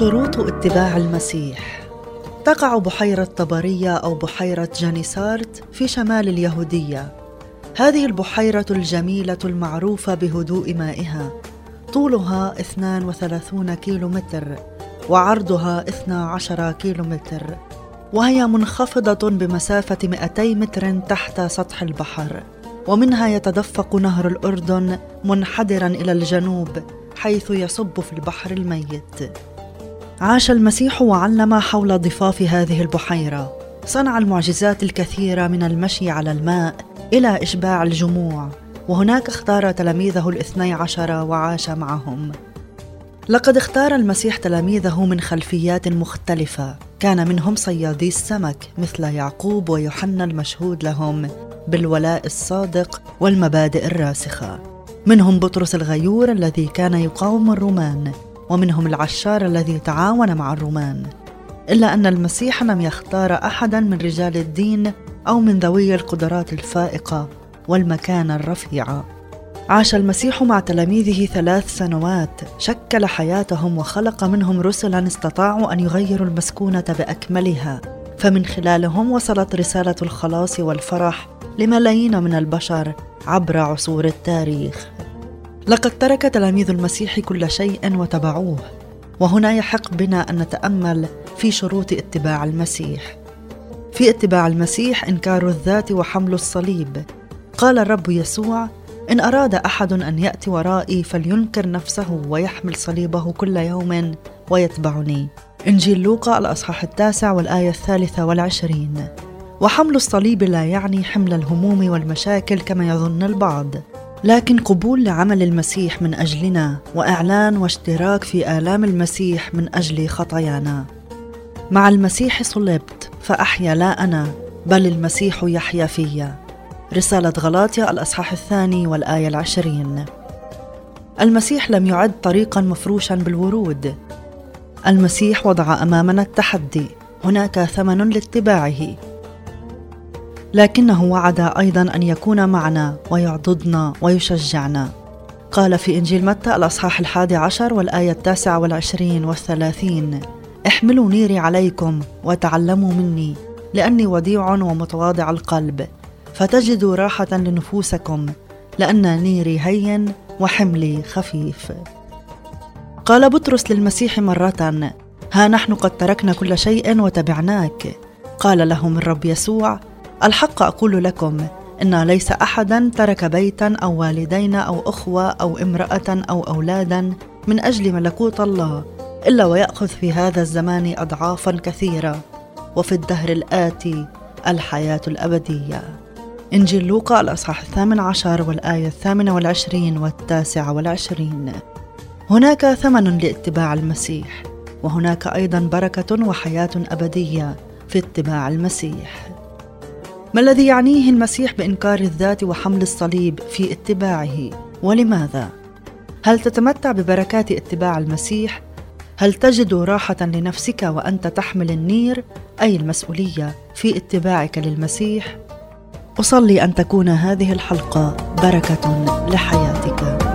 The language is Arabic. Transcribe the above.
شروط اتباع المسيح. تقع بحيرة طبرية أو بحيرة جانيسارت في شمال اليهودية. هذه البحيرة الجميلة المعروفة بهدوء مائها. طولها 32 كيلو متر وعرضها 12 كيلو متر وهي منخفضة بمسافة 200 متر تحت سطح البحر. ومنها يتدفق نهر الأردن منحدرا إلى الجنوب حيث يصب في البحر الميت. عاش المسيح وعلم حول ضفاف هذه البحيرة. صنع المعجزات الكثيره من المشي على الماء إلى إشباع الجموع وهناك اختار تلاميذه الاثني عشر وعاش معهم. لقد اختار المسيح تلاميذه من خلفيات مختلفة. كان منهم صيادي السمك مثل يعقوب ويوحنا المشهود لهم بالولاء الصادق والمبادئ الراسخة. منهم بطرس الغيور الذي كان يقاوم الرومان. ومنهم العشار الذي تعاون مع الرومان. إلا أن المسيح لم يختار أحدا من رجال الدين أو من ذوي القدرات الفائقة والمكانه الرفيعه عاش المسيح مع تلاميذه ثلاث سنوات شكل حياتهم وخلق منهم رسلا استطاعوا أن يغيروا المسكونة بأكملها. فمن خلالهم وصلت رسالة الخلاص والفرح لملايين من البشر عبر عصور التاريخ. لقد ترك تلاميذ المسيح كل شيء وتبعوه. وهنا يحق بنا أن نتأمل في شروط اتباع المسيح. في اتباع المسيح إنكار الذات وحمل الصليب. قال الرب يسوع إن أراد أحد أن يأتي ورائي فلينكر نفسه ويحمل صليبه كل يوم ويتبعني. إنجيل لوقا الأصحاح التاسع والآية الثالثة والعشرين. وحمل الصليب لا يعني حمل الهموم والمشاكل كما يظن البعض. لكن قبول لعمل المسيح من أجلنا وإعلان واشتراك في آلام المسيح من أجل خطايانا. مع المسيح صلبت فأحيا لا أنا بل المسيح يحيا فيا. رسالة غلاطيا الأصحاح الثاني والآية العشرين. المسيح لم يعد طريقا مفروشا بالورود. المسيح وضع أمامنا التحدي. هناك ثمن لاتباعه. لكنه وعد أيضا أن يكون معنا ويعضدنا ويشجعنا. قال في إنجيل متى الأصحاح الحادي عشر والآية التاسعة والعشرين والثلاثين إحملوا نيري عليكم وتعلموا مني لأني وديع ومتواضع القلب فتجدوا راحة لنفوسكم لأن نيري هين وحملي خفيف. قال بطرس للمسيح مرة ها نحن قد تركنا كل شيء وتبعناك. قال لهم الرب يسوع الحق أقول لكم إن ليس أحدا ترك بيتا أو والدين أو أخوة أو امرأة أو أولادا من أجل ملكوت الله إلا ويأخذ في هذا الزمان اضعافا كثيرة وفي الدهر الآتي الحياة الأبدية. إنجيل لوقا الأصحاح الثامن عشر والآية الثامنة والعشرين والتاسعه والعشرين. هناك ثمن لاتباع المسيح وهناك أيضا بركة وحياة أبدية في اتباع المسيح. ما الذي يعنيه المسيح بإنكار الذات وحمل الصليب في اتباعه؟ ولماذا؟ هل تتمتع ببركات اتباع المسيح؟ هل تجد راحة لنفسك وأنت تحمل النير أي المسؤولية في اتباعك للمسيح؟ أصلي أن تكون هذه الحلقة بركة لحياتك.